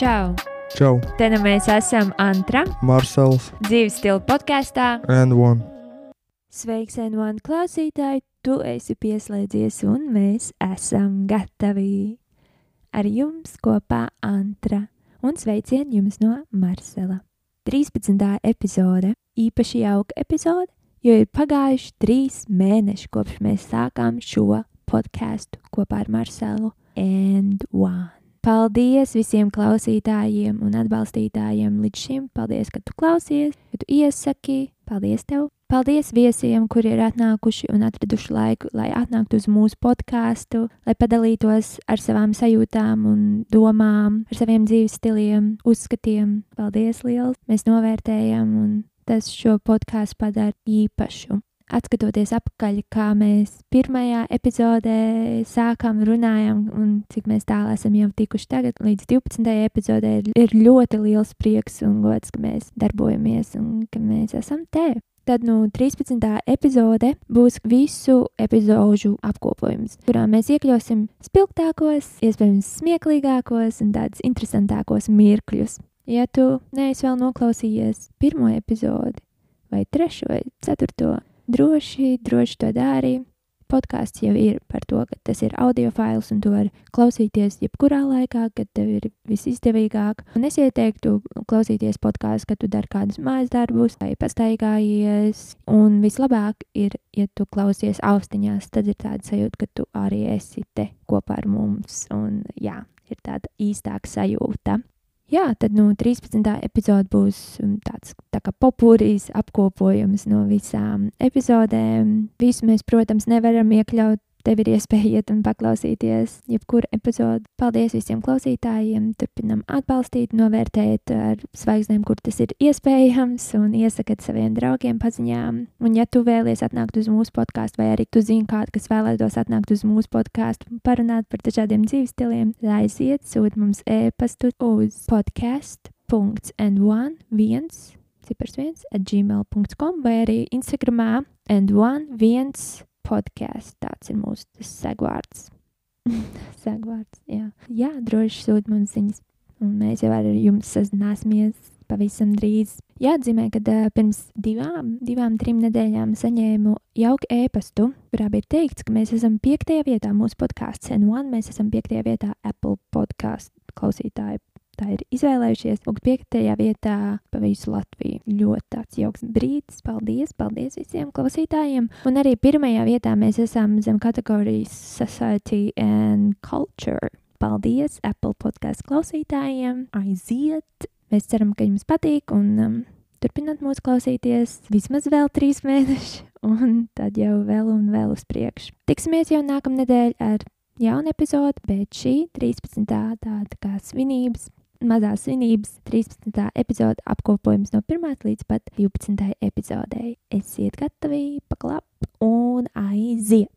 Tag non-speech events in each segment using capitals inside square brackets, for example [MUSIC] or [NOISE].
Čau! Čau, Te nu mēs esam Antra, Marsels dzīves stila podkāstā. and One. Sveiks, N1 klausītāji! Tu esi pieslēdzies, un mēs esam gatavi. Ar jums kopā Antra un sveicien jums no Marsela. 13. epizode, īpaši jauka epizode, jo ir pagājuši trīs mēneši kopš mēs sākām šo podkāstu kopā ar Marselu and One. Paldies visiem klausītājiem un atbalstītājiem līdz šim. Paldies, ka tu klausies, ka tu iesaki. Paldies tev! Paldies viesiem, kuri ir atnākuši un atraduši laiku, lai atnāktu uz mūsu podkāstu, lai padalītos ar savām sajūtām un domām, ar saviem dzīves stiliem, uzskatiem. Paldies liels! Mēs novērtējam, un tas šo podkāstu padara īpašu atskatoties atpakaļ, kā mēs pirmajā epizodē sākām runājām, un cik mēs tālu esam jau tikuši tagad, līdz 12. epizodē, ir, ļoti liels prieks un gods, ka mēs darbojamies un ka mēs esam te. Tad nu, 13. epizode būs visu epizodu apkopojums, kurā mēs iekļausim spilgtākos, iespējams, smieklīgākos un tādus interesantākos mirkļus. Ja tu neesi vēl noklausījies pirmo epizodi, vai trešo, vai ceturto, droši, droši to dari. Podkāsts jau ir par to, ka tas ir audio fails un tu vari klausīties jebkurā laikā, kad tev ir visizdevīgāk. Un es ieteiktu klausīties podkāstu, kad tu dari kādus mājas darbus vai pastaigājies. Un vislabāk ir, ja tu klausies austiņās, tad ir tāda sajūta, ka tu arī esi te kopā ar mums. Un jā, ir tāda īstāka sajūta. Jā, tad nu, 13. epizode būs um, tāds tā kā popūrijas apkopojums no visām epizodēm. Visu mēs, protams, nevaram iekļaut. Tev ir iespēja iet un paklausīties jebkuru epizodi. Paldies visiem klausītājiem. Turpinam atbalstīt, novērtēt ar zvaigznēm, kur tas ir iespējams, un iesakat saviem draugiem paziņām. Un, ja tu vēlies atnākt uz mūsu podkāstu, vai arī tu zini kādu, kas vēlētos atnākt uz mūsu podkāstu un parunāt par dažādiem dzīves stiliem, aiziet, sūti mums e-pastu uz podcast.n1 viens cipars viens at gmail.com vai arī Instagramā and one viens podkāsts. Tāds ir mūsu segvārds. segvārds, [LAUGHS] jā. Jā, droši sūt mums ziņas. Un mēs jau ar jums sazināsimies pavisam drīz. Jāatzīmē, ka uh, pirms divām, divām, trim nedēļām saņēmu jauku ēpastu, kurā bija teikts, ka mēs esam piektajā vietā mūsu podkāstā N1. Mēs esam piektajā vietā Apple podkāstu klausītāju tā ir izvēlējušies. Un piektajā vietā pa visu Latviju. Ļoti tāds jauks brīdis. Paldies, paldies visiem klausītājiem. Un arī pirmajā vietā mēs esam zem kategorijas Society and Culture. Paldies Apple podkāstu klausītājiem. Aiziet! Mēs ceram, ka jums patīk un um, turpināt mūs klausīties vismaz vēl trīs [LAUGHS] mēnešus, un tad jau vēl un vēl uz priekšu. Tiksimies jau nākamnedēļ ar jaunu epizodi, bet šī 13. tāda kā svinības mazās svinības 13. epizode apkopojums no 1. līdz pat 12. epizodei. Esiet gatavi, paklap un aiziet!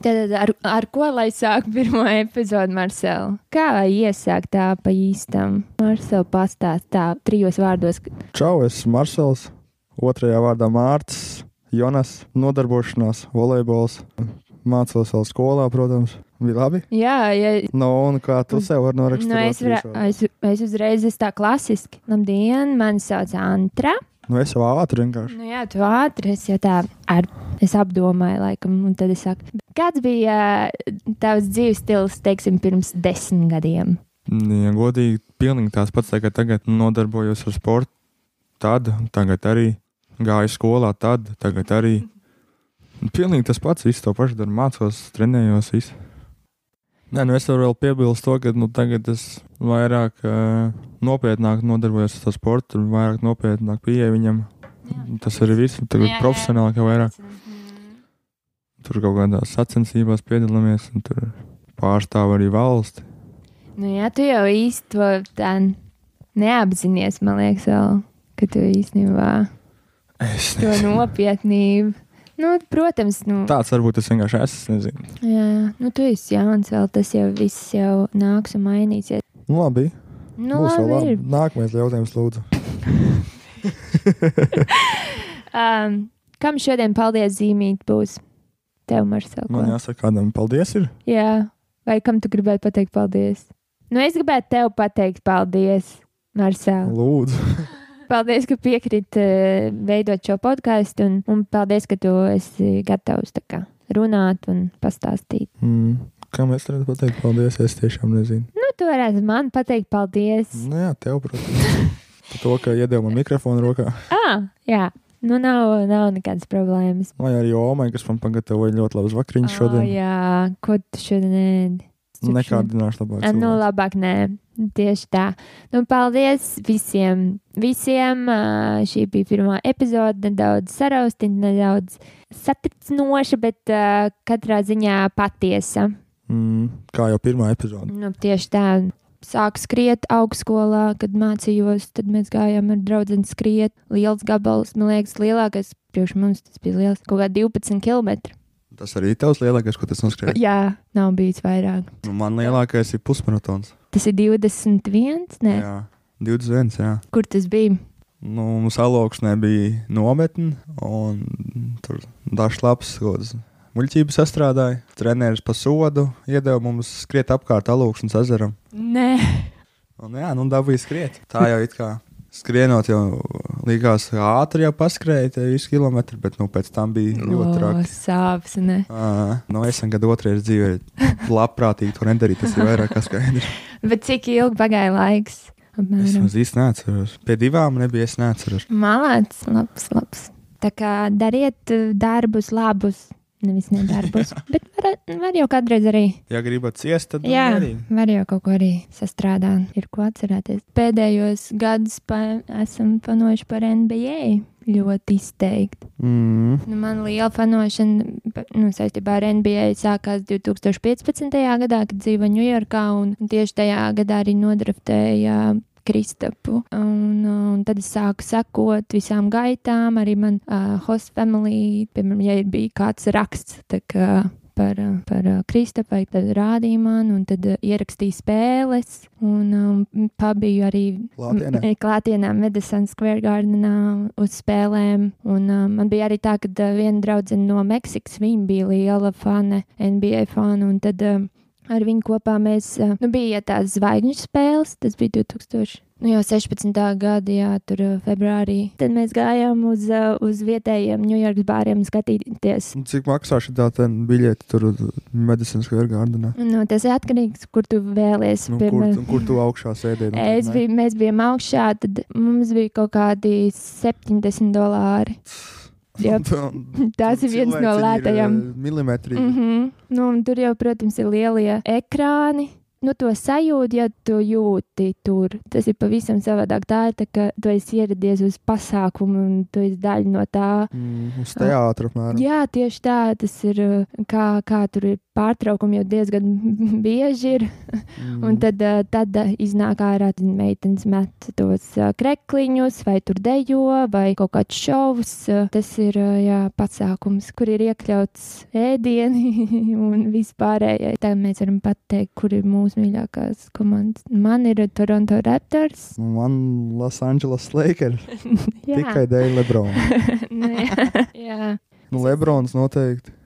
Tad ar, ar ko lai sāk pirmo epizodi, Marcel? Kā lai iesāk tā pa īstam? Marcel pastāst tā trijos vārdos. Čau, es esmu Marsels, otrajā vārdā Mārcis, Jonas, nodarbošanās, volejbols. Mācos vēl skolā, protams. Bija labi. Jā, ja, No, un kā tu sev vari norakstīt? nu, es, var, es, es uzreiz esmu tā klasiski. Labdien, mani sauc Antra. Nu, es jau ātri vienkārši. Nu, jā, tu ātri es jau tā ar, es apdomāju, laikam, un tad es saku, kāds bija uh, tavs dzīves stils, teiksim, pirms desmit gadiem? Ja godīgi, pilnīgi tās pats, kā tagad nodarbojos ar sportu. Tad, tagad arī gāju skolā, tad, tagad arī. Pilnīgi tas pats, viss to pašu daru, mācos, trenējos. Visu. Nē, nu es varu vēl piebilst to, ka nu, tagad es vairāk uh, nopietnāk nodarbojos ar to sportu, un vairāk nopietnāk pieeju viņam. Tas arī viss, tagad Jā, jā. profesionālāk jau vairāk. Tur kaut kādās sacensībās piedalāmies, un tur pārstāv arī valsti. Nu, jā, tu jau īsti to tā neapzinies, man liekas, vēl, ka tu īstenībā Es to nopietnību. Nu, protams, nu, Tāds varbūt es vienkārši esmu. es Nezinu. jā, nu, tu esi jauns, vēl tas jau viss jau nāks un mainīsies. Nu, labi. Nu, Būs labi, labi. Nākamais jautājums, lūdzu. [LAUGHS] Um, kam šodien paldies zīmīt būs? Tev, Marcel? Man jāsaka, kādam paldies. Ir. Jā, vai kam tu gribētu pateikt paldies? Nu, es gribētu tev pateikt paldies, Marcel. Lūdzu. Paldies, ka piekrīt uh, veidot šo podkāstu, un, un paldies, ka tu esi gatavs kā, runāt un pastāstīt. Mm. Kā mēs varam pateikt, paldies? Es tiešām nezinu. Nu, tu varētu man pateikt paldies. Nu, jā, tev, protams. Par to, ka iedeva man mikrofonu rokā. Ah, jā. Nu, nav, nav nekādas problēmas. Vai arī Omai, kas man pagatavoja ļoti labus vakariņus Oh, šodien. jā, ko tu šodien ēdi? Nekādināšu labāk. Ah, Nu, labāk nē. Tieši tā. Nu, paldies visiem. Visiem šī bija pirmā epizode. Nedaudz saraustīta, nedaudz satricinoša, bet uh, katrā ziņā patiesa. Mm, kā jau pirmā epizode. Nu, tieši tā. Sāku skriet augstskolā, kad mācījos. Tad mēs gājām ar draugu skriet. Liels gabals, man liekas, lielākais priekš mums tas bija liels. Kaut kā 12 km. Tas arī tavs lielākais, ko tas noskrēja. Jā, nav bijis vairāk. Nu, man lielākais ir pusmaratons. Tas ir 21. Nē, Jā, 21. Jā. kur tas bija? Nu, mums alaugsnē bija nometne, un tur dažs labs gods. Muļķības sastrādāja, treneris pa sodu iedeva mums skriet apkārt alaugsnes ezeram. Nē, Un, jā, nu dabūja skriet. Tā jau it kā skrienot, jau likās ātri jau paskrēja te visu kilometru, bet nu, pēc tam bija ļoti traki. sāpes. Ne. Ā, Nu, es gadu otrajā dzīvē, labprātīgi to nedarīt. Tas ir vairāk kā skaidrs. [LAUGHS] Bet cik ilgi pagāja laiks? Es Apmēram. maz īsti neatceros. Pie divām nebija, es neatceros. Malāts, labs, labs. Tā kā dariet darbus labus, nevis nedarbus. [LAUGHS] Bet var, var jau kādreiz arī. Ja gribat ciest, tad Jā, arī. var jau kaut ko arī sastrādāt. Ir ko atcerēties. Pēdējos gadus pa, esam fanojuši par NBA. Ļoti izteikti. Mm. Nu, man liela fanošana nu, saistībā ar NBA sākās 2015. gadā, kad dzīvoju Ņujorkā. un Tieši tajā gadā arī nodraftēja Kristapu. Un, un tad es sāku sekot visām gaitām. Arī man uh, host family, piemēram, ja bija kāds raksts. tā kā Par, uh, par uh, Kristapai, tad rādīja man, un tad uh, ierakstīja spēles. Un um, pabiju arī Klātienē? klātienē Medicine Square Gardenā uz spēlēm. Un, uh, man bija arī tā, ka uh, viena draudzene no Meksikas, viņa bija liela fane, NBA fana, un tad uh, ar viņu kopā mēs, nu, bija tās zvaigžņu spēles, tas bija 2000. Nu, jau 16. gada, jā, tur februārī. Tad mēs gājām uz, uz vietējiem Ņujorkas bāriem skatīties. Cik maksā šī tā biļete tur medicīnas Square Gardenā? Nu, tas ir atkarīgs, kur tu vēlies. Nu, kur, tu- kur tu augšā sēdēji? Nu, Es biju, mēs bijām augšā, tad mums bija kaut kādi 70 dolāri. Jā, [LAUGHS] un ir viens no lētajiem. eh, Milimetri. Mm -hmm. nu, tur jau, protams, ir lielie ekrāni. Nu, to sajūtu, ja tu jūti tur. Tas ir pavisam savādāk. Tā ir tā, ka tu esi ieradies uz pasākumu un tu esi daļa no tā. Mm, uz teātra apmēram. Jā, tieši tā. Tas ir uh, kā, kā tur ir pārtraukumi jau diezgan [LAUGHS] bieži. Ir. Mm. Un tad, uh, tad uh, iznāk ārā, tad meitenes met tos uh, krekliņus, vai tur dejo, vai kaut kāds šovs. Tas ir jā, pasākums, kur ir iekļauts ēdieni [LAUGHS] un vispārējais. Tā mēs varam pateikt, kur ir mūsu mīļākās komandas. Man ir Toronto Raptors. Man Los Angeles Lakers [LAUGHS] tikai dēļ Lebrona. Nē, jā. Nu, Lebrons noteikti.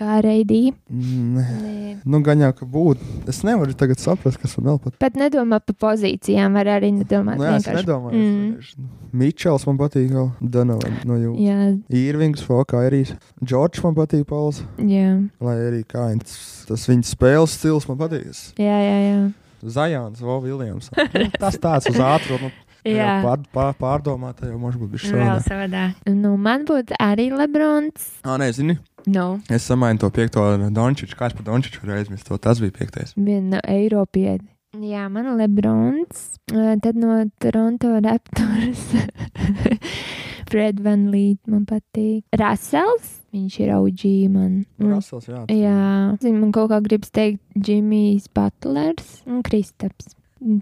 Kā reidī. Mm, Nē. Nē. Nu, gan jau, ka būtu. Es nevaru tagad saprast, kas man vēl pat. Pat nedomā par pozīcijām, var arī nedomāt. Nu, jā, es vienkārši. nedomāju. Mm. Mm. Mičels man patīk, vēl Donovan no jūras. Jā, Irvings, Foka, arī Džordžs man patīk, Pauls. jā, Lai arī kā viņš- tas viņa spēles stils man patīk. jā, jā. jā. Zajāns, Vo Viljams. Nu, Tas tāds uz ātrumu. Nu, [LAUGHS] jā. Pār, pār, pārdomāt, jau bija Vēl šādi. savādāk. Nu, man būtu arī Lebrons. Ah, nē, zini, No, es samainu to piekto Dončiču. Kāds par Dončiču var aizmirst? To Tas bija piektais. viena no Eiropieti. Jā, man ir Lebrons. Tad no Toronto Raptors. [LAUGHS] Fred Van Līd man patīk. Rasels, viņš ir OG man. Rasels, jā. Jā, zinu, man kaut kā gribas teikt Džimijs Butlers un Kristaps.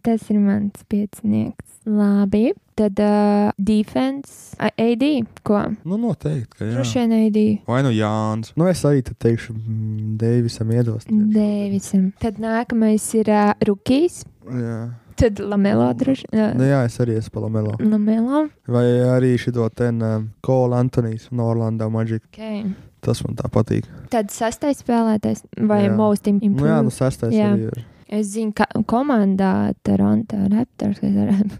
Tas ir mans piecinieks. Labi, tad uh, defense, uh, AD, ko? Nu, noteikti, ka jā. Droši vien AD. Vai nu Jānis? Nu, es arī teikšu, mm, Deivisam iedos. Dēvisam. Tad nākamais ir uh, Rukijs. Jā. Tad Lamelo droši Nu, vien. jā, es arī esmu Palamelo. Lamelo. Vai arī šito ten um, Kola Antonijs no Orlando Magic. Okay. Tas man tā patīk. Tad sastais spēlētājs vai Jā. most Nu, jā, nu improved. sestais Jā. arī ir. Es zinu, ka komandā Toronto Raptors, kas varētu,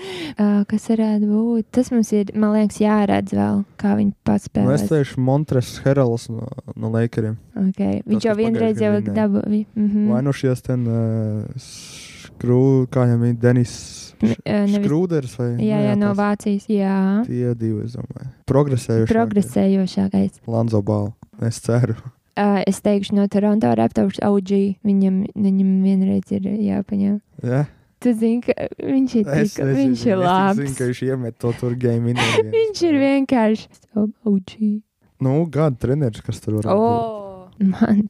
[LAUGHS] kas varētu būt. Tas mums ir, man liekas, jāredz vēl, kā viņi pats Nu, es spēlē. teikšu, Montres Herals no, no Lakeriem. Okay. Viņš jau vienreiz jau dabūja. Mm Mm. Vai -hmm. nu šies ten uh, skrū, kā viņam ir Denis Skrūders vai jā, nu jā, no tās- Vācijas. Jā, Tie divi, es domāju. Progresējuši. progresējošākais. Lanzo Bālu. Es ceru. Uh, es teikšu, no Toronto Raptors OG. Viņam, viņam vienreiz ir jāpaņem. Jā. Tu zini, ka viņš ir, Es tik, nezinu, viņš ir Es labs. zinu, ka viņš iemet to tur game in. [LAUGHS] Viņš ir vienkārši OG. Nu, gada treneris, kas tur var būt. Oh. Man,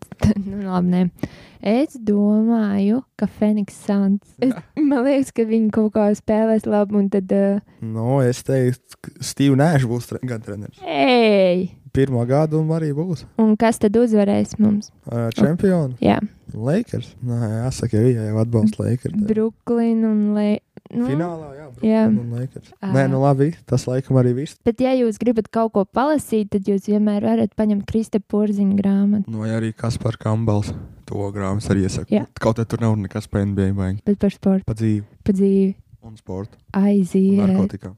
nu, labi, nē. Es domāju, ka Feniks Suns. Es, man liekas, ka viņi kaut kā spēlēs labi, un tad. Uh, Nu, es teiktu, ka Steve Nash būs tre gada treneris. ej! Pirmā gada un arī būs. Un kas tad uzvarēs mums? Čempioni. Jā, Lakers. Nē, jāsaka, jo viņa jau atbalsta Lakers. Brooklyn un Le... Nu, Finālā, Lakers. Ā. Nē, nu labi, tas laikam arī viss. Bet, ja jūs gribat kaut ko palasīt, tad jūs vienmēr varat paņemt Krista Porziņa grāmatu. Nu, vai arī Kaspar Kambals. To grāmatas arī iesaku. Jā. Kaut kā tur nav nekas par NBA baigi. Bet par sportu, Pa dzīvi pa dzīvi un sportu. aiziet. Narkotikām.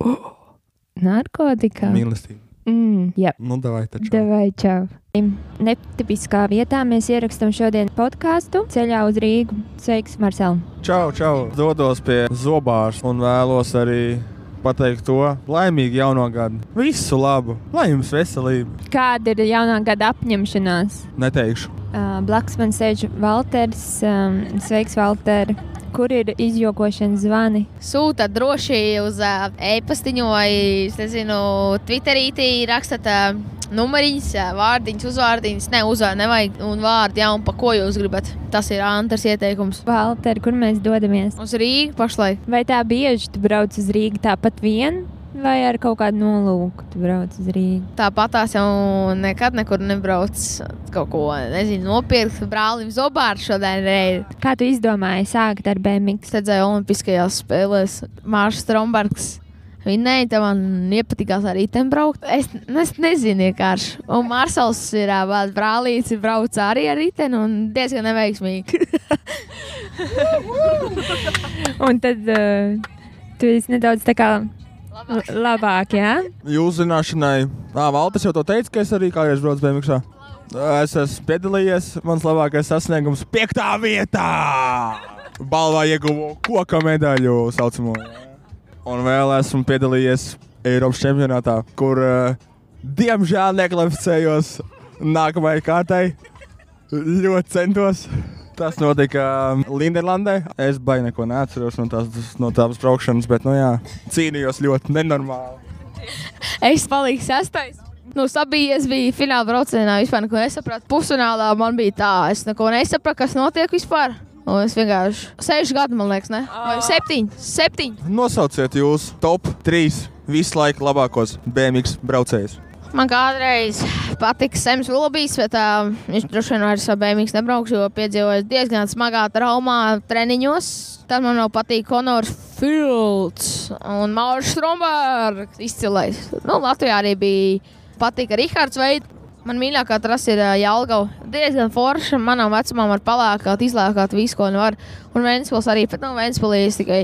[GASPS] Narkotikā. Mīlestība. Mm, jā. Nu, davai taču. Davai, čau. Netipiskā vietā mēs ierakstām šodien podkāstu ceļā uz Rīgu. Sveiks, Marcel! Čau, čau. Dodos pie zobārs un vēlos arī pateikt to laimīgu jauno gadu. Visu labu, lai jums veselība. Kāda ir jaunā gada apņemšanās? Neteikšu. Uh, Blakus man sēž Walters. Um, sveiks, Walter! Kur ir izjokošanas zvani? Sūta droši uz uh, e-pastiņu vai, nezinu, Twitterī rakstat uh, numuriņus, uh, vārdiņus, uzvārdiņus. Ne, uzvārdu nevajag, un vārdu, jā, un pa ko jūs gribat. Tas ir Antras ieteikums. Walter, kur mēs dodamies? Uz Rīgas pašlaik. Vai tā bieži tu brauc uz Rīgu tāpat vien, vai ar kaut kādu nolūku tu brauc uz Rīgu? Tāpat tās jau nekad nekur nebrauc kaut ko, nezinu, nopirkt brālim zobāru šodien. Kā tu izdomāji sākt ar? Es redzēju, Olimpiskajās spēlēs Mārcis Strombergs. Viņai tam man iepatikās arī tam braukt. Es, es nezinu, vienkārši. Un Mārsals ir brālīts, brauc arī ar riteni un diezgan neveiksmīgi. [LAUGHS] Un tad uh, tu esi nedaudz tā kā l- labāk, jā? Jūsu zināšanai, ah, Valtis jau to teica, ka es arī kādreiz braucu BMX. Es esmu piedalījies, mans labākais sasniegums - piektā vietā! Balvā ieguvu koka medaļu, saucamo. Un vēl esmu piedalījies Eiropas čempionātā, kur uh, diemžēl nekvalificējos nākamajai kārtai. Ļoti centos. Tas notika Linderlandē. Es baigi neko neatceros no tās, no tās braukšanas, bet, nu jā, cīnījos ļoti nenormāli. es paliku sastais. Nu, sabijies bija fināla braucienā, vispār neko nesapratu. Pusfinālā man bija tā, es neko nesapratu, kas notiek vispār. Un es vienkārši sešu gadu, man liekas, ne? Vai septiņi? Septiņi. Nosauciet jūs top 3 visu laiku labākos BMX braucējus. Man kādreiz patika Sems Vilbijs, bet uh, viņš droši vien vairs ar BMW nebrauks, jo piedzīvoja diezgan smagā traumā treniņos. Tad man vēl patīk Konors Fields un Maurits Strombergs izcilais. Nu, Latvijā arī bija patika Rihards Veids. Man mīļākā trasa ir uh, Jālgava. Diezgan forša. Manam vecumam var palākāt, izlēkāt visu, ko nu var. Un Vēnspils arī, bet nu, Vēnspilī es tikai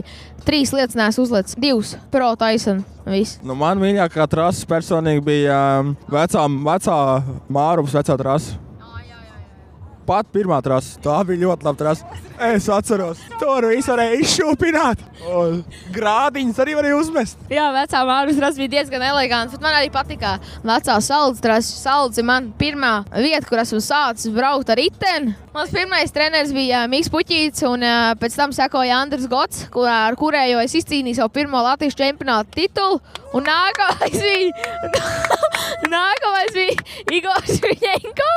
trīs lietas nesu uzlicis. Divas. Pro. Viss. Nu, man mīļākā trasa personīgi bija um, vecā, vecā Mārupas vecā trasa. Pat pirmā trasa. Tā bija ļoti laba trasa. Es atceros, tur viss varēja izšūpināt. Un grādiņus arī varēja uzmest. Jā, vecā mākslas trasa bija diezgan eleganta. bet Man arī patika vecā salds trasa. Salds ir man pirmā vieta, kur esmu sācis braukt ar riteni. Mans pirmais treneris bija Mikls Puķīts, un pēc tam sekoja Andris Gots, kur, ar kurējo es izcīnīju savu pirmo Latvijas čempionāta titulu. Un nākamais bija, [LAUGHS] nākamais bija Igors Viņenko.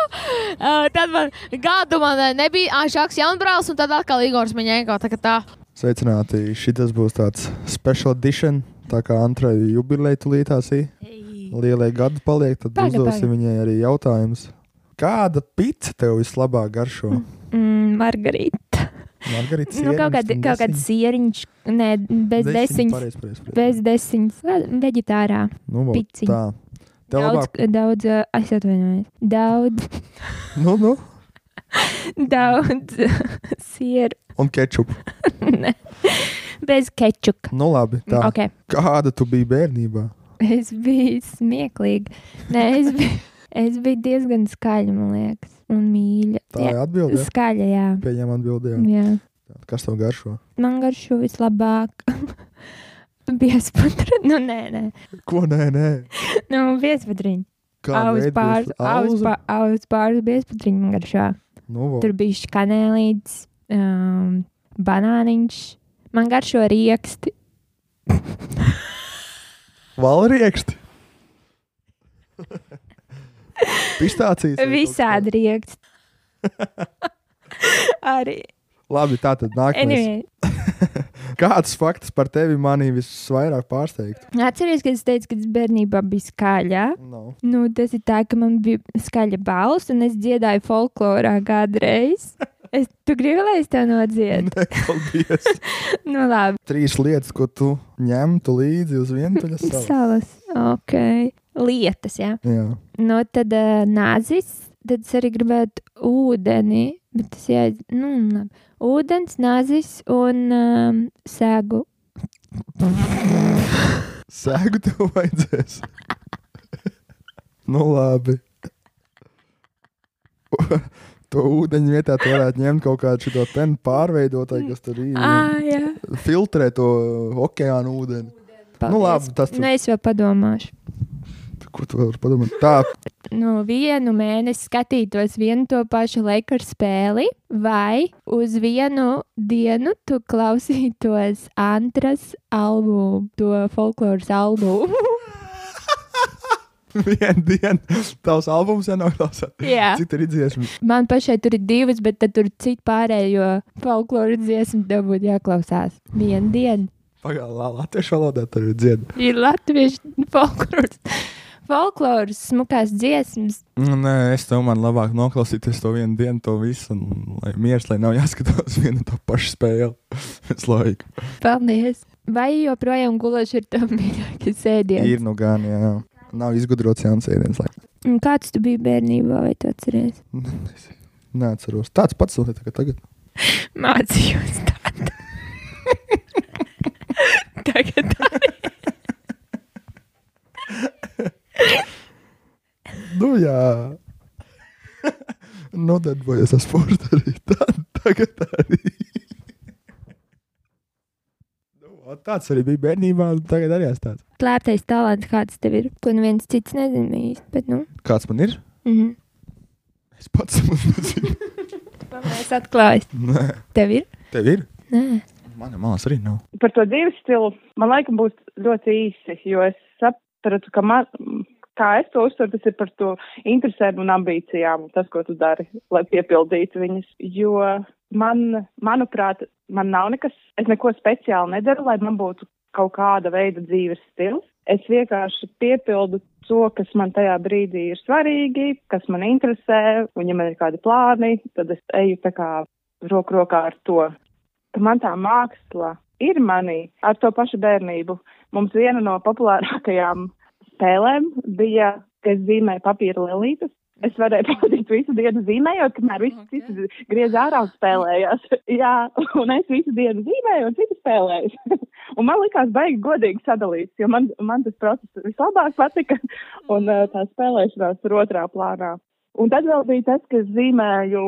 Uh, tad man gadu man nebija Ašaks Jaunbrāls, un tad atkal Igors Viņenko. Tā tā. Sveicināti! Šis būs tāds special edition. Tā kā Antrai jubileja tulītās ir. Lielie gadi paliek, tad Paga, uzdosim paga. viņai arī jautājumus. Kāda pizza tev vislabāk garšo? Mm, Margarita. Margarita, Nu, kaut kāda, kaut kāda sieriņš, nē, bez desiņas. Pareiz, pareiz, pareiz. Bez desiņas. Veģetārā. Nu, piciņa. tā. Tev Daudz, labāk. daudz, es atvainojos. Daudz. [LAUGHS] Nu, nu. Daudz [LAUGHS] sieru. Un kečupu. [LAUGHS] Ne. Bez kečuka. Nu, labi. Tā. Okay. Kāda tu biji bērnībā? Es biju smieklīga. Nē, es biju, es biju diezgan skaļa, man liekas, un mīļa. Tā ir atbilde. jā? Skaļa, jā. Pieņem atbildi. jā. jā. Kas tev garšo? Man garšo vislabāk. [LAUGHS] Biesputra. Nu, nē, nē. Ko nē, nē. Nu, Aus veid pāris, bies- aus auzu? pāris, aus pāris biesputriņa man garšo. Nu. Tur bija kanēlīts, um, banāniņš. Man garšo rieksti. Valrieksti. [LAUGHS] Pistācijas. Visādi rieksti. [LAUGHS] Arī. Labi, tā tad nākamais. Anyway, [LAUGHS] Kāds fakts par tevi manī visvairāk pārsteigtu? atceries, ka es teicu, ka es bērnībā biju skaļā. No. Nu, tas ir tā, ka man bija skaļa balss, un es dziedāju folklorā kādreiz. [LAUGHS] Es, tu gribi, lai es tev nodziedu? Nē, paldies. Nu, labi. Trīs lietas, ko tu ņemtu līdzi uz vientuļas salas. Salas. Ok. Lietas, jā. Jā. Nu, tad uh, nāzis. Tad es arī gribētu ūdeni. Bet tas jā, nu, labi. ūdens, nāzis un um, sēgu. Sēgu tev vajadzēs. nu, labi. to ūdeņu vietā tu varētu ņemt kaut kādu šo penu pārveidotāju, kas tur ir. Ah. Filtrē to okeānu ūdeni. Nu, labi, tas Nu, es vēl padomāšu. Ko tu vari padomāt? Tā, nu, vienu mēnesi skatītos vienu to pašu Lakers spēli, vai uz vienu dienu tu klausītos Antras albumu, to folkloras albumu. [LAUGHS] viena diena. Tavs albums jau nav klausās. Jā. Cik tur ir dziesmas? Man pašai tur ir divas, bet tad tur citu pārējo folkloras dziesmu tev būtu jāklausās. Vienu dienu Pagaidām, latviešu valodā tur ir dzied. ir latviešu folkloras. Folkloras smukās dziesmas. Nu, Nē, es tev man labāk noklausīties to vienu dienu, to visu. Un, lai miers, lai nav jāskatās [LAUGHS] viena tā paša spēle. [LAUGHS] Visu laiku. Paldies! Vai joprojām gulaši ir tam mīļākais ēdiens? Ir nu gan, jā. Nav izgudrots jauns ēdiens. Lai... Kāds tu biji bērnībā, vai tu atceries? [LAUGHS] Neatceros. Tāds pats vēl tā kā tagad. Mācījos tādu. Tagad arī. Nu, jā. Nodarbojas ar sportu arī. Tā, [LAUGHS] tagad arī. Nu, tāds arī bija bērnībā, un tagad arī esmu tāds. Klēptais talants, kāds tev ir, ko neviens cits nezina īsti, bet, nu. Kāds man ir? Mhm. Es pats [LAUGHS] nezinu. Paldies, atklājis. Nē, Tev ir? tev ir? Nē. Manā malā arī nav. par to dzīves stilu man laikam būs ļoti īsi, jo es sapratu, ka man, kā es to uztveru, tas ir par to interesēm un ambīcijām, tas, ko tu dari, lai piepildītu viņas. Jo man, manuprāt, man nav nekas, es neko speciāli nedaru, lai man būtu kaut kāda veida dzīves stils. Es vienkārši piepildu to, kas man tajā brīdī ir svarīgi, kas man interesē, un ja man ir kādi plāni, tad es eju tā kā roku rokā ar to man tā māksla ir manī ar to pašu bērnību. Mums viena no populārākajām spēlēm bija, ka es zīmēju papīra lelītes. Es varēju pavadīt visu dienu zīmējot, kamēr visi Okay. citi griez ārā un spēlējās. [LAUGHS] Jā, un es visu dienu zīmēju un citi spēlējās. [LAUGHS] un man likās baigi godīgi sadalīts, jo man, man tas process vislabāk patika un uh, tā spēlēšanās tur otrā plānā. Un tad vēl bija tas, ka zīmēju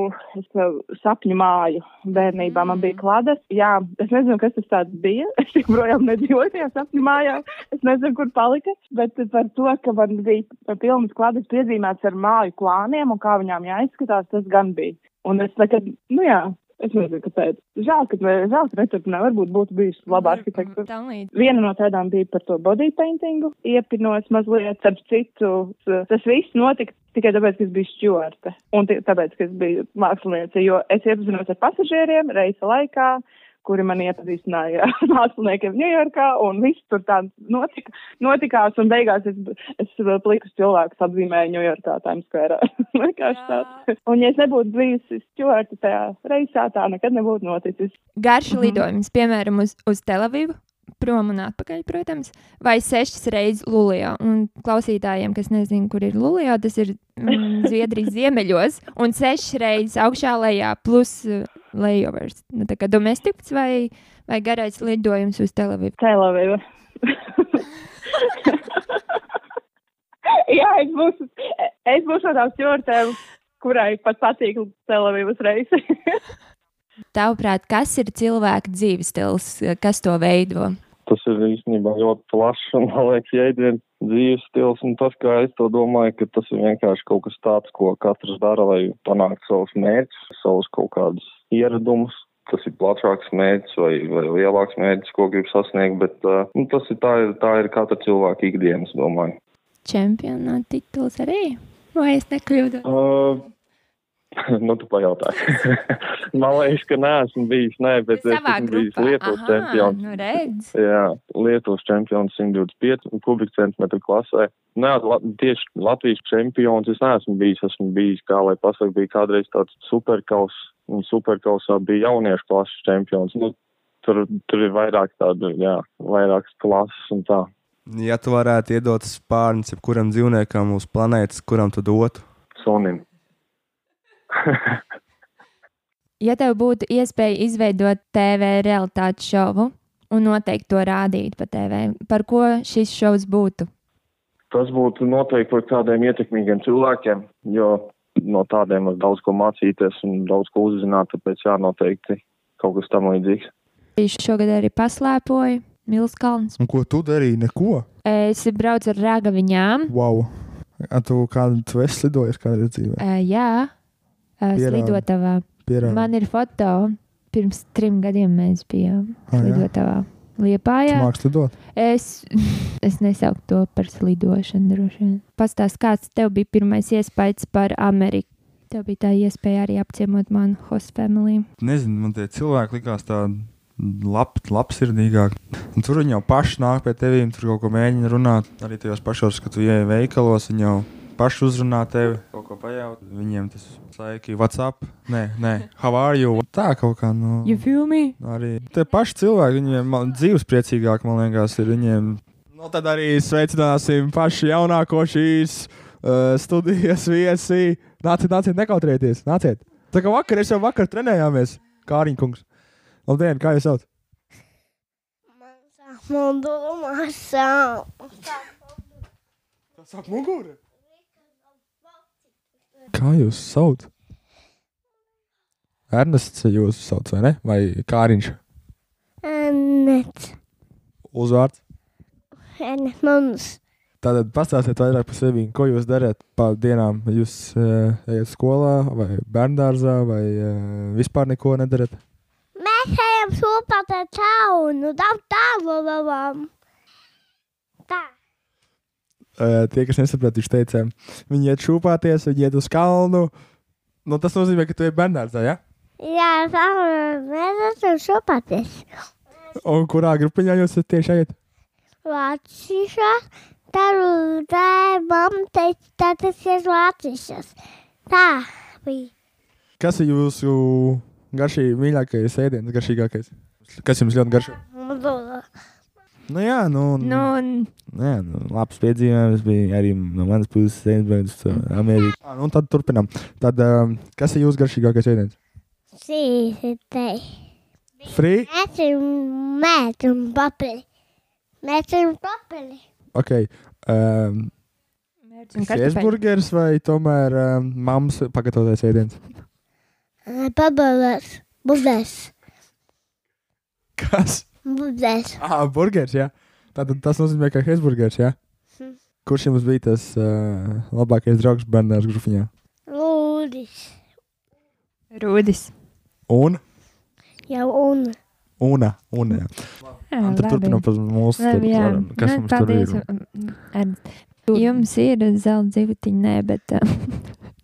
sapņu māju bērnībā. Man bija klades. Jā, es nezinu, kas tas tāds bija. [LAUGHS] Es joprojām nedzīvoju tajā sapņu mājā. Es nezinu, kur palika. Bet par to, ka man bija pilnas klades piezīmēts ar māju plāniem un kā viņām jāizskatās, tas gan bija. Un es tagad, nu jā, es nezinu, kāpēc. Žēl, ka, žēl, ka neturpināju. Varbūt būtu bijis. Tam līdz. Viena no tādām bija par to body paintingu, iepinos mazliet, starp citu, tas viss notika tikai tāpēc, ka es biju stjorte un tāpēc, ka es biju māksliniece, jo es iepazinos ar pasažieriem reisa laikā, kuri man iepazīstināja ar [LAUGHS] māksliniekiem Ņujorkā, un viss tur tā notika, notikās, un beigās es, es plikus cilvēkus apzīmēju Ņujorkā, Times Square. [LAUGHS] Vienkārši tāds. Un ja es nebūtu bijusi stjorte tajā reisā, tā nekad nebūtu noticis. Garš Mhm. lidojums, piemēram, uz, uz Telavivu. prom un atpakaļ, protams, vai sešas reizes Lulijā. Un klausītājiem, kas nezina, kur ir Lulijā, tas ir mm, Zviedrijas ziemeļos, un sešas reizes augšā lejā plus layovers. Nu, tā kā domestiks vai, vai garais lidojums uz Telavivu. Telaviva. Jā, es būšu, es būšu no tām kurai pat patīk Telavivas reisi. Tavuprāt, kas ir cilvēka dzīves stils, kas to veido? Tas ir īstenībā ļoti plašs un, man liekas, jēdziens dzīves stils. Un tas, kā es to domāju, ka tas ir vienkārši kaut kas tāds, ko katrs dara, lai panāktu savus mērķus, savus kaut kādus ieradumus. Tas ir plašāks mērķis vai, vai lielāks mērķis, ko grib sasniegt, bet uh, nu, tas ir tā, ir tā ir katra cilvēka ikdienas, domāju. Čempionāta tituls arī? Vai es nekļūdos? Uh, [LAUGHS] nu, tu pajautāji. [LAUGHS] Man liekas, ka neesmu bijis, nē, bet es esmu bijis grupā. Lietuvas Aha, čempions. Nu, redz. Jā, Lietuvas čempions 125 kubika centimetru klasē. Nē, la, tieši Latvijas čempions es neesmu bijis. Esmu bijis, kā lai pasaka, bija kādreiz tāds superkaus, un superkausā bija jauniešu klases čempions. Nu, tur, tur ir vairāk tādu, jā, vairākas klases un tā. Ja tu varētu iedot spārnus jebkuram dzīvniekam uz planētas, kuram tu dotu? Sonim. [LAUGHS] Ja tev būtu iespēja izveidot TV realitātes šovu un noteikti to rādīt pa TV, par ko šis šovs būtu? Tas būtu noteikti par tādiem ietekmīgiem cilvēkiem, jo no tādiem var daudz ko mācīties un daudz ko uzzināt, tāpēc jā, noteikti kaut kas tam līdzīgs. Viņš šogad arī paslēpoja Mills Kalns. Un ko tu darīji? Neko. Es braucu ar ragaviņām. Wow! A, tu kādu tu esi lidojis kādā dzīvē? Uh, jā, uh, slidotavā. Pierādi. Man ir foto. Pirms trim gadiem mēs bijām Ah, slidotavā. Liepājā. mākslinieks lidot. Es, [LAUGHS] es nesauktu to par slidošanu, droši vien. Pastāst, kāds tev bija pirmais iespējas par Ameriku? Tev bija tā iespēja arī apciemot manu host family. Nezinu, man tie cilvēki likās tādi lab, labsirdīgāki. Un tur viņi jau paši nāk pie tevis, tur kaut ko mēģina runāt. Arī tajos pašos, kad tu ieej veikalos, viņi jau paši uzrunā tevi, kaut ko pajautā. Viņiem tas saiki, what's up? Nē, nē, how are you? Tā kaut kā, nu, You feel me? arī tie paši cilvēki, viņiem man, dzīves priecīgāk, man liekas, ir viņiem. Nu, tad arī sveicināsim pašu jaunāko šīs uh, studijas viesi. Nāciet, nāciet, nekautrieties, nāciet. Tā kā vakar, es jau vakar trenējāmies, Kāriņkungs. Labdien, kā jūs sauc? Man domās, Tas sāk muguru. Kā jūs sauc? Ernests jūs sauc, vai ne? Vai Kāriņš? Net, Uzvārds. Net mums. Tātad pastāstiet vairāk par sevi, ko jūs darāt pa dienām. Jūs uh, ejat skolā, vai bērngārzā, vai uh, vispār neko nedarat. Mēs ejam sopāt ar taunu, daudz tālu labām. Uh, tie, kas nesaprot, viņš teica, viņi iet šūpāties, viņi iet uz kalnu. Nu, tas nozīmē, ka tu ej bērngārzā, ja? Jā, mēs esam sopāties. Un kurā grupiņā jūs esat tieši ejat? Vācišā, taru, tā, mamma teica, tā tas ir vācišas. Tā bija. Kas ir jūsu garšīgi mīļākais ēdiens, garšīgākais? Kas jums ļoti garšo? Mazula. Nu, jā, nu, Nu, un jā, nu labs piedzīvojums bija arī no manas puses, Ziemassvētku uz Ameriku. Ah, nu, tad turpinām. Tad, um, kas ir jūsu garšīgākais ēdiens? Sīsitei. Free? Mēs un papili. Mēs esam papili. Ok. Um, un. Hesburgers vai tomēr um, mammas pagatavotais ēdiens? Pabalēs. Budēs. Kas? Budēs. Ah, burgers, jā. Tātad tas nozīmē, ka Hesburgers, jā. Hmm. Kurš jums bija tas uh, labākais draugs bērnās grupiņā? Lūdis. Rūdis. Un? Jau un. Una. Una, jā. Jā, Un tad turpinām par mūsu Labi, jā. varam- Kas Nu, mums tur paldies, ir? um, Ernst. Jums ir zelta dzīvutiņa, nē, bet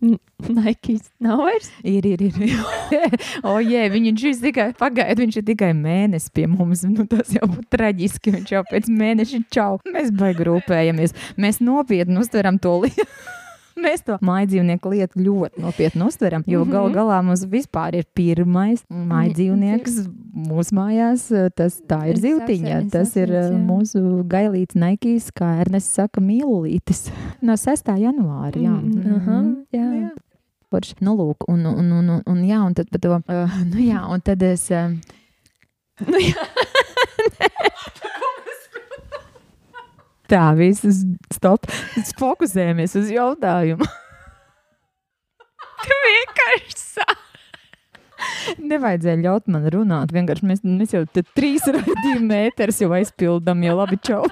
Nikes nav vairs. Ir, ir, ir. [LAUGHS] o, jē, viņš ir tikai pagaidi, viņš ir tikai mēnesis pie mums. Nu, tas jau būtu traģiski. Viņš jau pēc mēneša čau. Mēs baigi rūpējamies. Mēs nopietni uztveram to lietu. [LAUGHS] Mēs to mājdzīvnieku lietu ļoti nopietni uztveram, jo Mhm. gal galā mums vispār ir pirmais mājdzīvnieks mūsu mājās. Tas tā ir apsveicu, Tas ir jā. mūsu gailīts Naikīs, kā Ernests saka, mīlītis. No 6. janvāra. Jā. Mm, aha, Mhm. jā. Forši. Nu, lūk, un, un, un, un, un, jā, un tad par to, uh, nu, jā, un tad es. Uh, Nu, jā. [LAUGHS] tā, viss, stop. Fokusējamies uz jautājumu. Tu vienkārši sāki. Nevajadzēja ļaut man runāt. Vienkārši mēs, mēs jau trīs raidījumu mēters jau aizpildām, jau labi čau.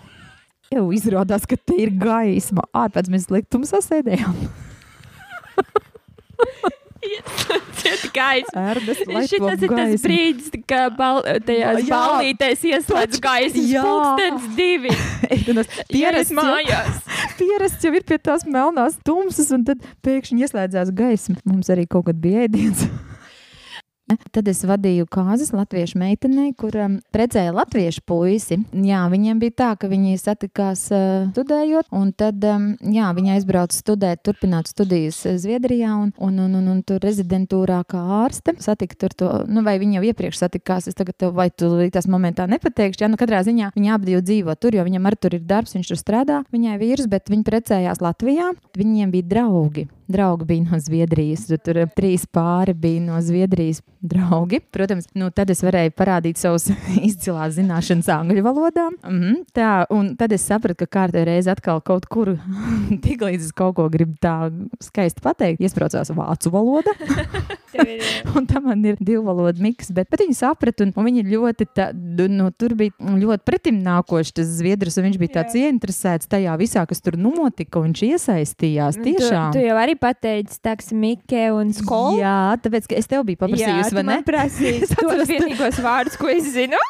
Jau izrādās, ka te ir gaisma. Ārpēc mēs liktumā sēdējām. Ciet [LAUGHS] gaisa. Šis ir tas gaismu. brīdis, kad bal, tajās Jā. ballītēs ieslēdz gaismas Jā. pulkstens divi. [LAUGHS] Pierasts mājās. [LAUGHS] Pierasts jau ir pie tās melnās tumsas, un tad pēkšņi ieslēdzās gaisma. Mums arī kaut kad bija ēdiens. Tad es vadīju kāzas latviešu meitenei, kur um, precēja latviešu puisi. Jā, viņiem bija tā, ka viņi satikās uh, studējot, un tad um, jā, viņa aizbrauca studēt, turpināt studijas uh, Zviedrijā, un, un, un, un, un tur rezidentūrā kā ārste. Satika tur to, nu, vai viņa jau iepriekš satikās, es tagad tev, vai tu tās momentā nepateikšu. Jā, nu, katrā ziņā viņa abi divi dzīvo tur, jo viņam arī tur ir darbs, viņš tur strādā. Viņai vīrs, bet viņi precējās Latvijā. Viņiem bija draugi. Draugi bija no Zviedrijas. Tur, tur trīs pāri bija no Zviedrijas draugi. Protams, nu, tad es varēju parādīt savus [LAUGHS] izcilās zināšanas angļu valodā. Mm -hmm, tā, un tad es sapratu, ka kārtē reize atkal kaut kur, [LAUGHS] tik līdz es kaut ko gribu tā skaisti pateikt, iesprācās vācu valoda. [LAUGHS] un tam man ir divu valodu miks, bet, bet viņi saprata, un, un viņi ļoti, tā, nu, tur bija ļoti pretim nākošs tas zviedrs, un viņš bija tāds ieinteresēts tajā visā, kas tur notika, un viņš iesaistījās tiešām. Tu, tu jau arī pateici, taks Mikē un skolu. Jā, tāpēc, ka es tev biju paprasījusi, vai ne? Es [LAUGHS] tos vienīgos vārdus, ko es zinu.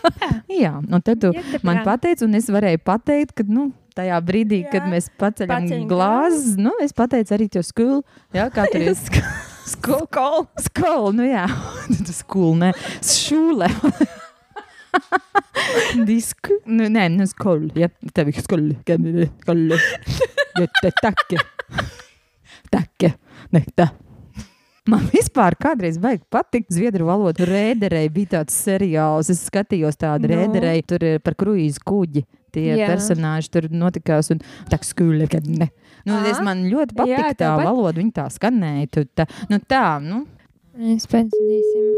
[LAUGHS] Jā, un tad tu Ja, te man pateici, un es varēju pateikt, ka, nu, tajā brīdī, Jā. kad Jā. mēs paceļam Paceļam glāzes, nu, es pateicu arī to skolu. Jā, kā tur ir [LAUGHS] skolu. Skolu, nu jā, tas skolu, ne, šūle. Disku, nu, nē, nu, skolu, jā, tev ir skolu, skolu, ja te takke, takke, ne, tā. Man vispār kādreiz vajag patikt zviedru valodu. Rēderei bija tāds seriāls, es skatījos tādu Nu? no. rēderei, tur ir par kruīzu kuģi. Tie Jā. Personāļi tur notikās, un tā skūle, kad ne. Nu, Ā, es man ļoti patīk tā tev pat- valoda, viņa tā skanēja. Tu, tā, nu, tā, nu, Mēs pēcināsim.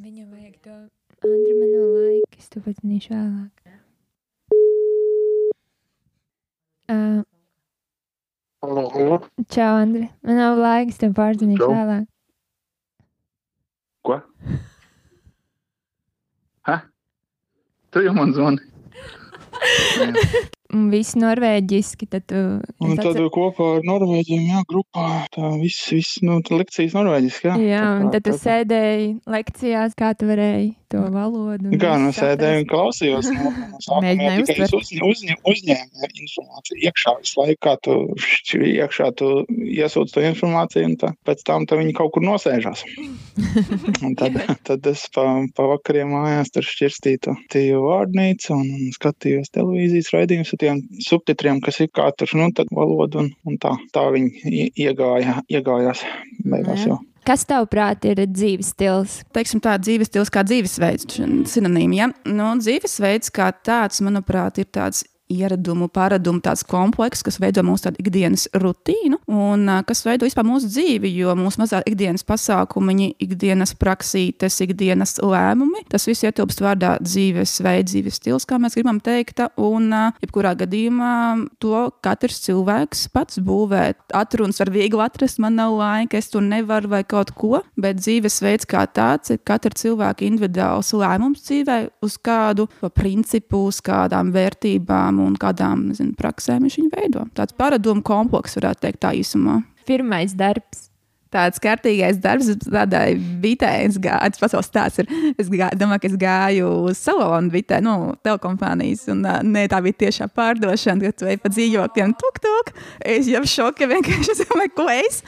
Viņam vajag to Andri man nav laika, es to pēcināšu vēlāk. Uh, Halo. čau, Andri. Man nav laika, es tev Čau. vēlāk. Ko? Hä? Tu jau man zvani. Un viss norvēģiski, tad tu. Un tad atcer- kopā ar Norvēģiem, jā, grupā. Tā viss, viss, nu, tā lekcijas norvēģiski, jā. Jā, Tā un tad tu tā sēdēji lekcijās, kā tu varēji to valodu. un Kā nu visu sēdēju un klausījos, nu, no [LAUGHS] Mēģināju uztvert. uzņ, uzņ, uzņēmu informāciju iekšā visu laiku, kā tu šķi, iekšā tu iesūdz to informāciju, un tā, pēc tam tā viņi kaut kur nosēžās. [LAUGHS] un tad, tad es pa, pa vakariem mājās tur šķirstīju to tīju vārdnīcu un, skatījos televīzijas raidījumus ar tiem subtitriem, kas ir katrs, nu, tad valodu un, un tā, tā viņi ie- iegāja, iegājās beigās jau. Kas tavuprāt ir dzīves stils? teiksim, tā dzīves stils kā dzīvesveids, sinonīmi. Ja? Nu, dzīvesveids kā tāds, manuprāt, ir tāds ieradumu, paradumu, tāds komplekss, kas veido mūsu ikdienas rutīnu un kas veido vispār mūsu dzīvi, jo mūsu mazā ikdienas pasākumiņi, ikdienas praksītes, ikdienas lēmumi, tas viss ietilpst vārdā dzīvesveids, dzīves stils, kā mēs gribam teikt, un jebkurā gadījumā to katrs cilvēks pats būvē. Atrunas var viegli atrast, man nav laika, es to nevaru vai kaut ko, bet dzīvesveids kā tāds ir katra cilvēka individuāls lēmums dzīvē, uz kādu principu, uz kādām vērtībām un kādām nezinu, praksēm viņš viņu veido. Tāds paradumu komplekss, varētu teikt, tā īsumā. Pirmais darbs. Tāds kārtīgais darbs, tādai bitē. Es gāju, tas pats stāsts ir. Es gāju, domāju, ka es gāju uz Salonu bitē, nu, telekompānijas, un ne, tā bija tiešā pārdošana, kad tu ej pa dzīvokļiem, tuk, tuk. Es jau šoka vienkārši, [LAUGHS] es domāju, ko es.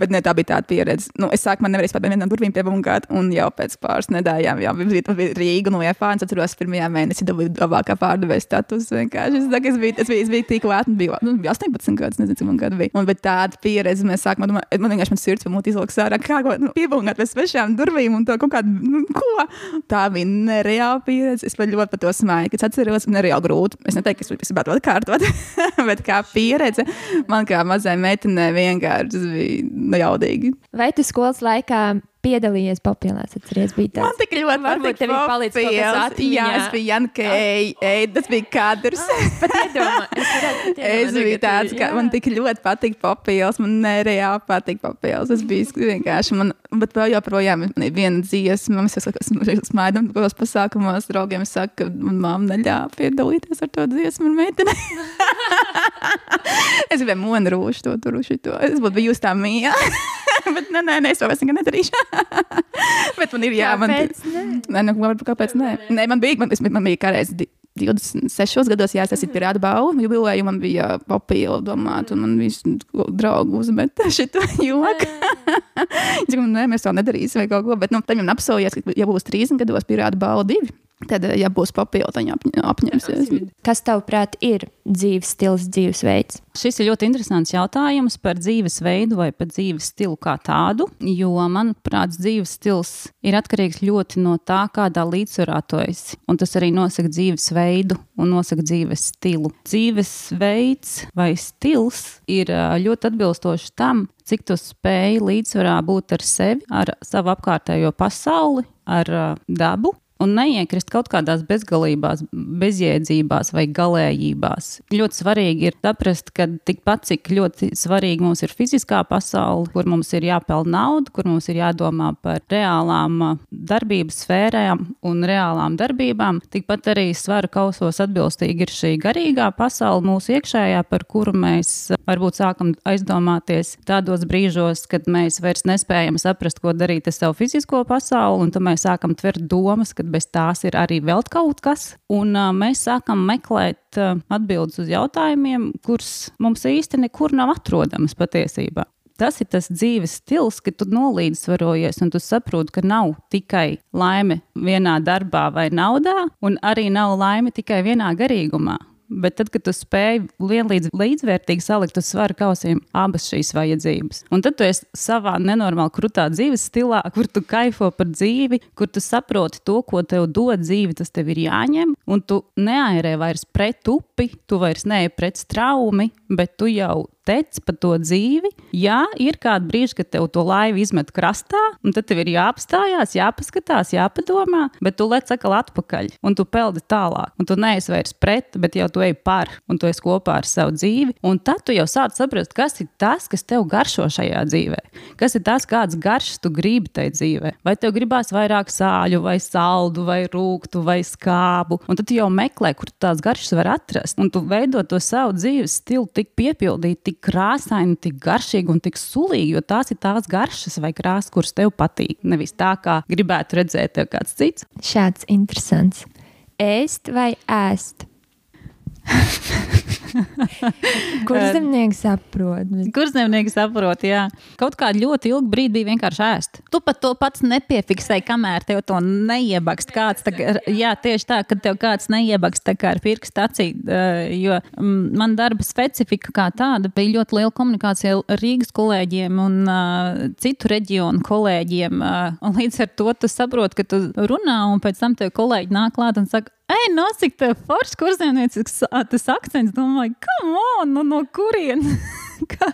Bet ne, tā bija tāda pieredze. Nu, es sākumā nevarēju pat vienam durvīm piebungāt, un jau pēc pāris nedēļām jau bija, bija Rīga no es atceros, pirmajā mēnesī dabūju labākā pārdevēja status. Vienkārši. Es, saku, es, biju, es, biju, es biju tik lēta, biju, nu, biju 18 gadus, nezinu, cik man gadu bija. Un, bet tāda pieredze, mēs sākumā, domāju, man vienkārši man sirds mūtu izlūks ārā, kā ko nu, piebungāt pēc svešām durvīm un to kaut kādu, nu, ko. Tā bija nereāla pieredze. Es pat ļoti par to smēju, kad atceros, nereāli grūti. Es neteiktu, ka es gribētu atkārtot, [LAUGHS] bet kā pieredze man kā mazai meitenei vienkārši bija nu, jaudīgi. Vai tu skolas laikā piedalījies populās? Atceries, bija tāds. Man tik ļoti Varbūt tev ir palicis kaut kas Jā, atmiņā. es biju Janka, ej, ej, tas bija kadrs. Pat iedomā, es pat [LAUGHS] Es biju tāds, ka jā. man tik ļoti patīk papildus. Man nereāli patīk papildus. Es biju vienkārši, man, bet vēl joprojām man ir viena dziesma. Mēs jau smaidām kādos pasākumos, draugiem es saku, ka man mamma neļāva piedalīties ar to dziesmu un meiteni. [LAUGHS] es gribēju monu rūšu to tur, šito. Es būtu bijusi tā mīja. [LAUGHS] [LAUGHS] bet nē, nē, nē, es to vairs nekad nedarīšu. [LAUGHS] bet man ir jā, man Kāpēc ne? Nē, nu, varbūt kāpēc nē. nē man bija, man, es, man bija kādreiz di- 26 gados jāsasīt pirāta balvu, jubilēju man bija papīra domāt, un man visi draugi uzmet [LAUGHS] šito joku. Es domāju, nē, mēs to nedarīsim vai kaut ko, bet, nu, tam jau apsolījies, ka, ja būs 30 gados pirāta balva divi, tad, ja būs papīra, tad viņi apņemsies. Kas tavuprāt ir dzīves stils, dzīvesveids? Šis ir ļoti interesants jautājums par dzīvesveidu vai par dzīves stilu kā tādu, jo, manuprāt, dzīves stils ir atkarīgs ļoti no tā, kādā līdzsvarā tu esi. Un tas arī nosaka dzīvesveidu un nosaka dzīves stilu. Dzīvesveids vai stils ir ā, ļoti atbilstošs tam, cik tu spēj līdzsvarā būt ar sevi, ar savu apkārtējo pasauli, ar ā, dabu un neiekrist kaut kādās bezgalībās, bezjēdzībās vai galējībās. Ļoti svarīgi ir saprast, ka tikpat cik ļoti svarīgi mums ir fiziskā pasaule, kur mums ir jāpelnā nauda, kur mums ir jādomā par reālām uh, darbības sfērām un reālām darbībām, tikpat arī svaru kausos atbilstīgi ir šī garīgā pasaule mūsu iekšējā, par kuru mēs uh, varbūt sākam aizdomāties tādos brīžos, kad mēs vairs nespējam saprast, ko darīt ar savu fizisko pasauli, un tad mēs sākam tvert domas, ka bez tās ir arī vēl kaut kas. Un uh, mēs sākam meklēt uh, atbildes uz jautājumiem, kurus mums īsti nekur nav atrodamas patiesībā. Tas ir tas dzīves stils, ka tu nolīdzsvarojies un tu saproti, ka nav tikai laime vienā darbā vai naudā, un arī nav laime tikai vienā garīgumā. Bet tad, kad tu spēj vienlīdz līdzvērtīgi salikt uz svara kausiem abas šīs vajadzības, un tad tu esi savā nenormāli krutā dzīves stilā, kur tu kaifo par dzīvi, kur tu saproti to, ko tev dod dzīve, tas tev ir jāņem, un tu neairē vairs pret upi, tu vairs neej pret straumi, bet tu jau tec pa to dzīvi. Jā, ir kādi brīži, kad tev to laivu izmet krastā, un tad tev ir jāapstājās, jāpaskatās, jāpadomā, bet tu lec atkal atpakaļ, un tu peldi tālāk, un tu neesi vairs pret, bet jau tu ej par, un tu esi kopā ar savu dzīvi, un tad tu jau sāc saprast, kas ir tas, kas tev garšo šajā dzīvē, kas ir tas, kāds garšas tu gribi tajā dzīvē. Vai tev gribās vairāk sāļu, vai saldu, vai rūktu, vai skābu, un tad tu jau meklē, kur tās garšas var atrast, un tu veido to savu dzīves stilu tik piepildīt, tik krāsaini, tik garšīgi un tik sulīgi, jo tās ir tās garšas vai krāsas, kuras tev patīk. Nevis tā, kā gribētu redzēt tev kāds cits. Šāds interesants. Ēst vai ēst? [LAUGHS] Kurš zemnieks saprot? Kurš zemnieks saprot, jā. Kaut kā ļoti ilgu brīdi bija vienkārši ēst. Tu pat to pats nepiefiksēji, kamēr tev to neiebakst kāds. Tā, jā, tieši tā, kad tev kāds neiebakst tā kā ar pirkstu acī, jo man darba specifika kā tāda bija ļoti liela komunikācija ar Rīgas kolēģiem un uh, citu reģionu kolēģiem. Uh, un līdz ar to tu saproti, ka tu runā un pēc tam tev kolēģi nāk klāt un saka, Ej, nosik, tev foršs kurzemniecisks ā, tas akcents. Domāju, come on, nu no kurienes? [LAUGHS] Kā?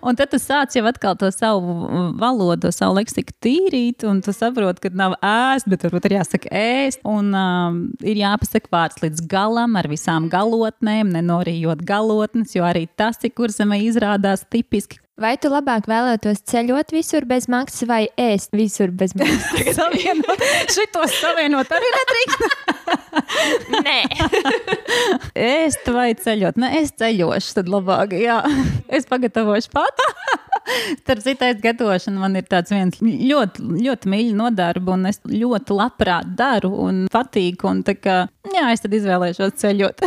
un tad tu sāc jau atkal to savu valodu, savu leksiku tīrīt, un tu saproti, ka nav ēst, bet varbūt ir jāsaka ēst. Un um, ir jāpasaka vārds līdz galam ar visām galotnēm, nenorījot galotnes, jo arī tas ir kurzemē izrādās tipiski. Vai tu labāk vēlētos ceļot visur bez maksas vai ēst visur bez [LAUGHS] maksas? Savienot, [LAUGHS] šitos savienot arī nedrīkst. [LAUGHS] Nē, Ēst vai ceļot? Nē, es ceļošu, tad labāk. Jā, es pagatavošu pat. Starp citu, gatavošana man ir tāds viens ļoti, ļoti mīļš nodarbi, un es ļoti labprāt daru un patīk. Un kā, jā, es tad izvēlēšos ceļot.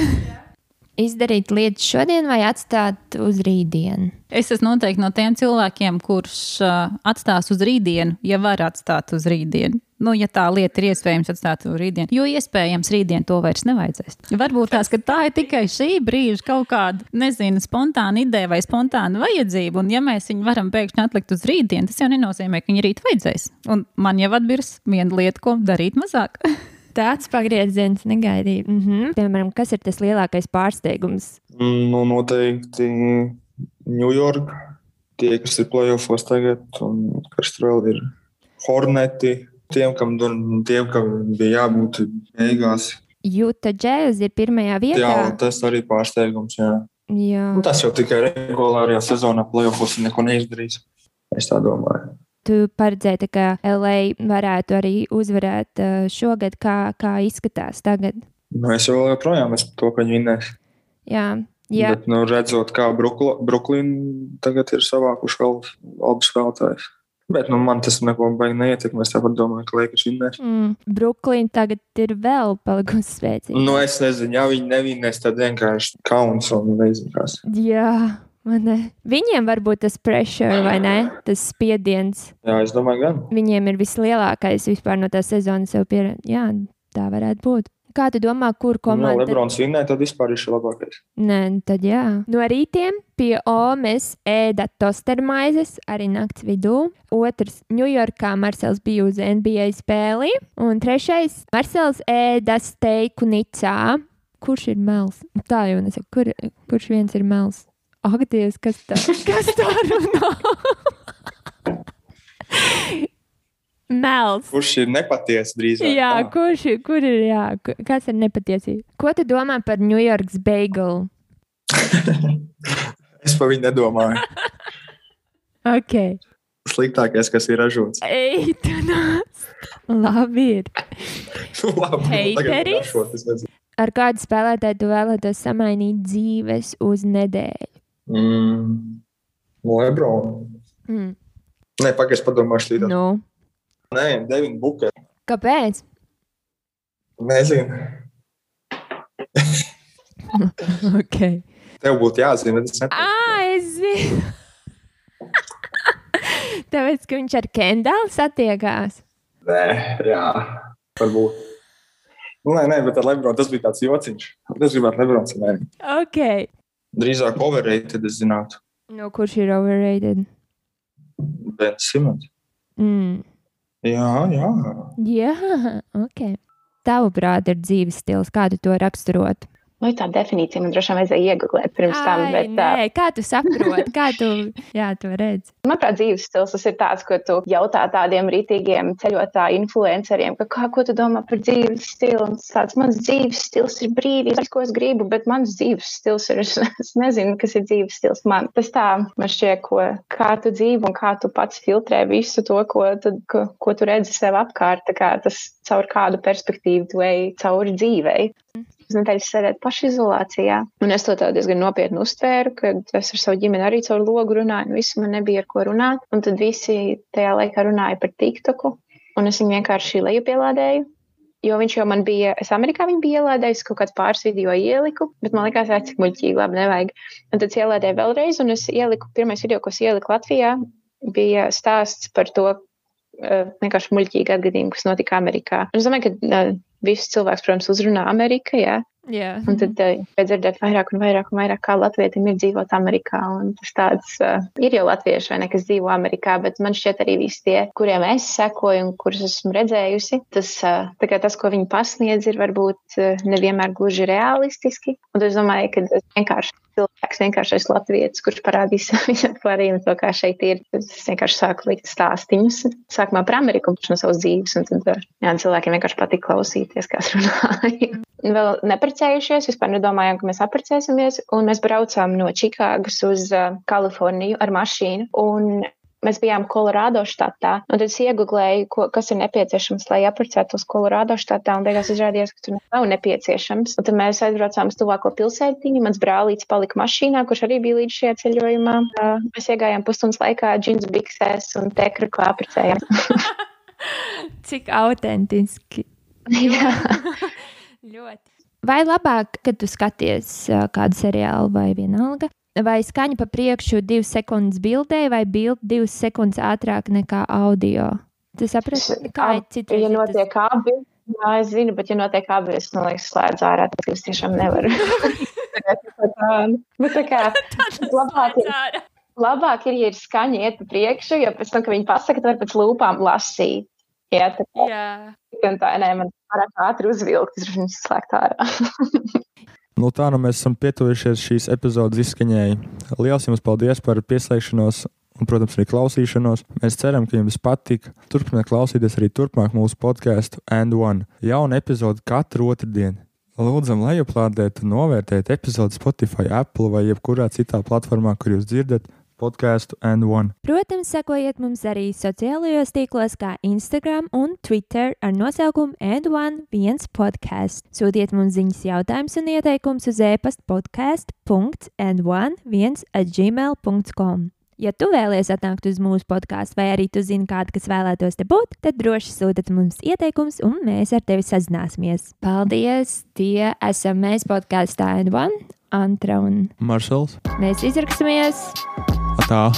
Izdarīt lietas šodien vai atstāt uz rītdienu? Es esmu noteikti no tiem cilvēkiem, kurš uh, atstās uz rītdienu, ja var atstāt uz rītdienu. Nu, ja tā lieta ir iespējams atstāt uz rītdienu, jo iespējams rītdien to vairs nevajadzēs. Varbūt tās, tā ir tikai šī brīža kaut kāda, nezinu, spontāna ideja vai spontāna vajadzība. Un, ja mēs viņu varam pēkšņi atlikt uz rītdienu, tas jau nenozīmē, ka viņa rīt vajadzēs. Un man jau atbirs viena lieta, ko darīt mazāk. [LAUGHS] Tāds pagrieziens negaidīja. Mm -hmm. Piemēram, kas ir tas lielākais pārsteigums? Nu, noteikti Ņujorka. Tie, kas ir plēsofos tagad, un kas tur vēl ir Horneti, tiem, kam, tiem, kam bija jābūt beigās. Jūta džēzus ir pirmajā vietā. Jā, tas arī pārsteigums. Jā. Jā. Nu, tas jau tikai regulārajā sezonā plēsofos neko neizdarīs. Es tā domāju tu paredzēji, ka LA varētu arī uzvarēt uh, šogad, kā, kā izskatās tagad? Nu, es vēl joprojām esmu to, ka viņi vinnēs. Jā, jā. Bet, nu, redzot, kā Brooklyna tagad ir savākuši vēl labus spēlētājus. Bet nu, man tas neko baigi neietekmē. Es tāpat domāju, ka Lakers vinnēs. Mm, Brooklyna tagad ir vēl palikusi spēcīga. Nu, es nezinu, ja viņi nevinnēs, tad vienkārši kauns un nezinu, kas. Jā. Viņiem var būt tas pressure vai ne? Tas spiediens. Jā, es domāju, gan. Viņiem ir vislielākais vispār no tās sezonas jau pieredzējis. Jā, tā varētu būt. Kā tu domā, kur nu, komanda? Ja Lebrons vinnē, tad vispār ir labākais. Nē, tad jā. No rītiem pie Omes ēda tostermaizes arī nakts vidū. Otrs - Ņujorkā Marsels bija uz NBA spēli. Un trešais - Marsels ēda steiku Nicā. Kurš ir mels? Tā jau nesaku, kur, kurš viens ir mels? Ak, Dievs, kas tā, [LAUGHS] kas tā runā? Mels. Kurš ir nepatiesa drīzāk? Jā, tā. kurš kur ir, jā, kas ir nepatiesība? Ko tu domā par New York's bagel? [LAUGHS] es par viņu nedomāju. [LAUGHS] ok. Sliktākais, kas ir ražots. Ej, tu nāc. Labi ir. Labi, Heiteris? Ar kādu spēlētāju tu vēlētos samainīt dzīves uz nedēļu? Mm. Lebron. Mm. Nē, pagaidi, padomāšu, līdzi. Nu. Nē, Devina Bukera. Kāpēc? Nezinu. okay. Tev būtu jāzina, es nezinu. Ah, es zinu. Tāpēc, ka viņš ar Kendālu satiekās. Nē, jā, varbūt. Nu, nē, nē, bet ar Lebronu tas bija tāds jociņš. Es gribētu Lebronu samērīt. Ok. Drīzāk overrated, es zinātu. No kurš ir overrated? Bens Simons. Mm. Jā, jā. Jā, [LAUGHS] ok. Tavuprāt, ir dzīves stils, kā tu to raksturot? Nu, tā definīcija man droši vien vajadzēja iegūt pirms Ai, tam. Bet, nē, kā tu saproti, kā tu [LAUGHS] jā, to redzi? Manuprāt, dzīves stils tas ir tāds, ko tu jautā tādiem rītīgiem ceļotāju influenceriem, ka kā, ko tu domā par dzīves stilu. Un tāds mans dzīves stils ir brīvība, ko es gribu, bet mans dzīves stils ir, [LAUGHS] es, es nezinu, kas ir dzīves stils man. Tas tā, man šķiet, ko, kā tu dzīvo un kā tu pats filtrē visu to, ko, tu, ko, ko tu redzi sev apkārt, kā tas caur kādu perspektīvu tu ej cauri dzīvei nedēļas sēdēt pašizolācijā. Un es to diezgan nopietni uztvēru, kad es ar savu ģimeni arī caur logu runāju, un visu man nebija ar ko runāt. Un tad visi tajā laikā runāja par TikToku, un es viņu vienkārši lejupielādēju. Jo viņš jau man bija, es Amerikā viņu biju ielādējis, kaut kāds pāris video ieliku, bet man liekas, cik muļķīgi, labi, nevajag. Un tad ielādēju vēlreiz, un es ieliku, pirmais video, ko es ieliku Latvijā, bija stāsts par to, uh, vienkārši muļķīgi atgadījumu, kas notika Amerikā. Un es domāju, ka uh, visus cilvēkus, protams, uzrunā Amerika, jā. Yeah. Un tad uh, dzirdēt vairāk un vairāk un vairāk, kā latvietim ir dzīvot Amerikā. Un tas tāds uh, ir jau latvieši vai ne, kas dzīvo Amerikā, bet man šķiet arī visi tie, kuriem es sekoju un kurus esmu redzējusi, tas, uh, tas ko viņi pasniedz, ir varbūt uh, nevienmēr gluži realistiski. Un es domāju, ka tas vienkārši cilvēks, vienkāršais latvietis, kurš parādīs [LAUGHS] visam pārējiem to, kā šeit ir. Es vienkārši sāku likt stāstīņus. Sākumā par Ameriku no savas dzīves, un tad jā, cilvēkiem vienkārši patīk klausīties, kā es runāju. [LAUGHS] Vēl neprecējušies, vispār nedomājām, ka mēs apprecēsimies, un mēs braucām no Čikāgas uz uh, Kaliforniju ar mašīnu. Un mēs bijām Kolorādo štatā, un tad es iegūlēju, ko, kas ir nepieciešams, lai apprecētos Kolorādo štatā, un beigās izrādījās, ka tur nav nepieciešams. Un tad mēs aizbraucām uz tuvāko pilsētiņu, mans brālītis palika mašīnā, kurš arī bija līdz šajā ceļojumā. Mēs iegājām pusstundas laikā džins biksēs un tekru kā apprecējām. [LAUGHS] Cik autentiski. [LAUGHS] Jā. [LAUGHS] Ļoti. Vai labāk, kad tu skaties kādu seriālu vai vienalga, vai skaņa pa priekšu divas sekundes bildē, vai bilde divas sekundes ātrāk nekā audio? Tu saprati, kā ir citreiz? Ja ir tas- notiek abi, jā, es zinu, bet ja notiek abi, es, man liekas, slēdzu ārā, tad es tiešām nevaru. [LAUGHS] Bet tā kā [LAUGHS] labāk ir, labāk ir, ja ir skaņa iet pa priekšu, jo pēc tam, kad viņi pasaka, tad var pēc lūpām lasīt. Jā, tā Jā. tā, nē, man pārāk ātri uzvilkt, es viņu slēgt ārā. [LAUGHS] Nu, tā nu mēs esam pietuvušies šīs epizodes izskaņai. Lielas jums paldies par pieslēgšanos un, protams, arī klausīšanos. Mēs ceram, ka jums patika. Turpiniet klausīties arī turpmāk mūsu podkāstu And One. Jauna epizode katru otrdienu. Lūdzam, lejuplādēt un novērtēt epizodi Spotify, Apple vai jebkurā citā platformā, kur jūs dzirdat podkāstu And One. Protams, sekojiet mums arī sociālajos tīklos, kā Instagram un Twitter ar nosaukumu And1 podcast. Sūtiet mums ziņas, jautājumus un ieteikumus uz e-pasta podkāstu.and1 atgmail.com. Ja tu vēlies atnākt uz mūsu podkāstu, vai arī tu zini kādu, kas vēlētos te būt, tad droši sūtiet mums ieteikumus, un mēs ar tevi sazināsimies. Paldies! Tie esam mēs podkāstā And1, Antra un Maršals, mēs izraksimies! また。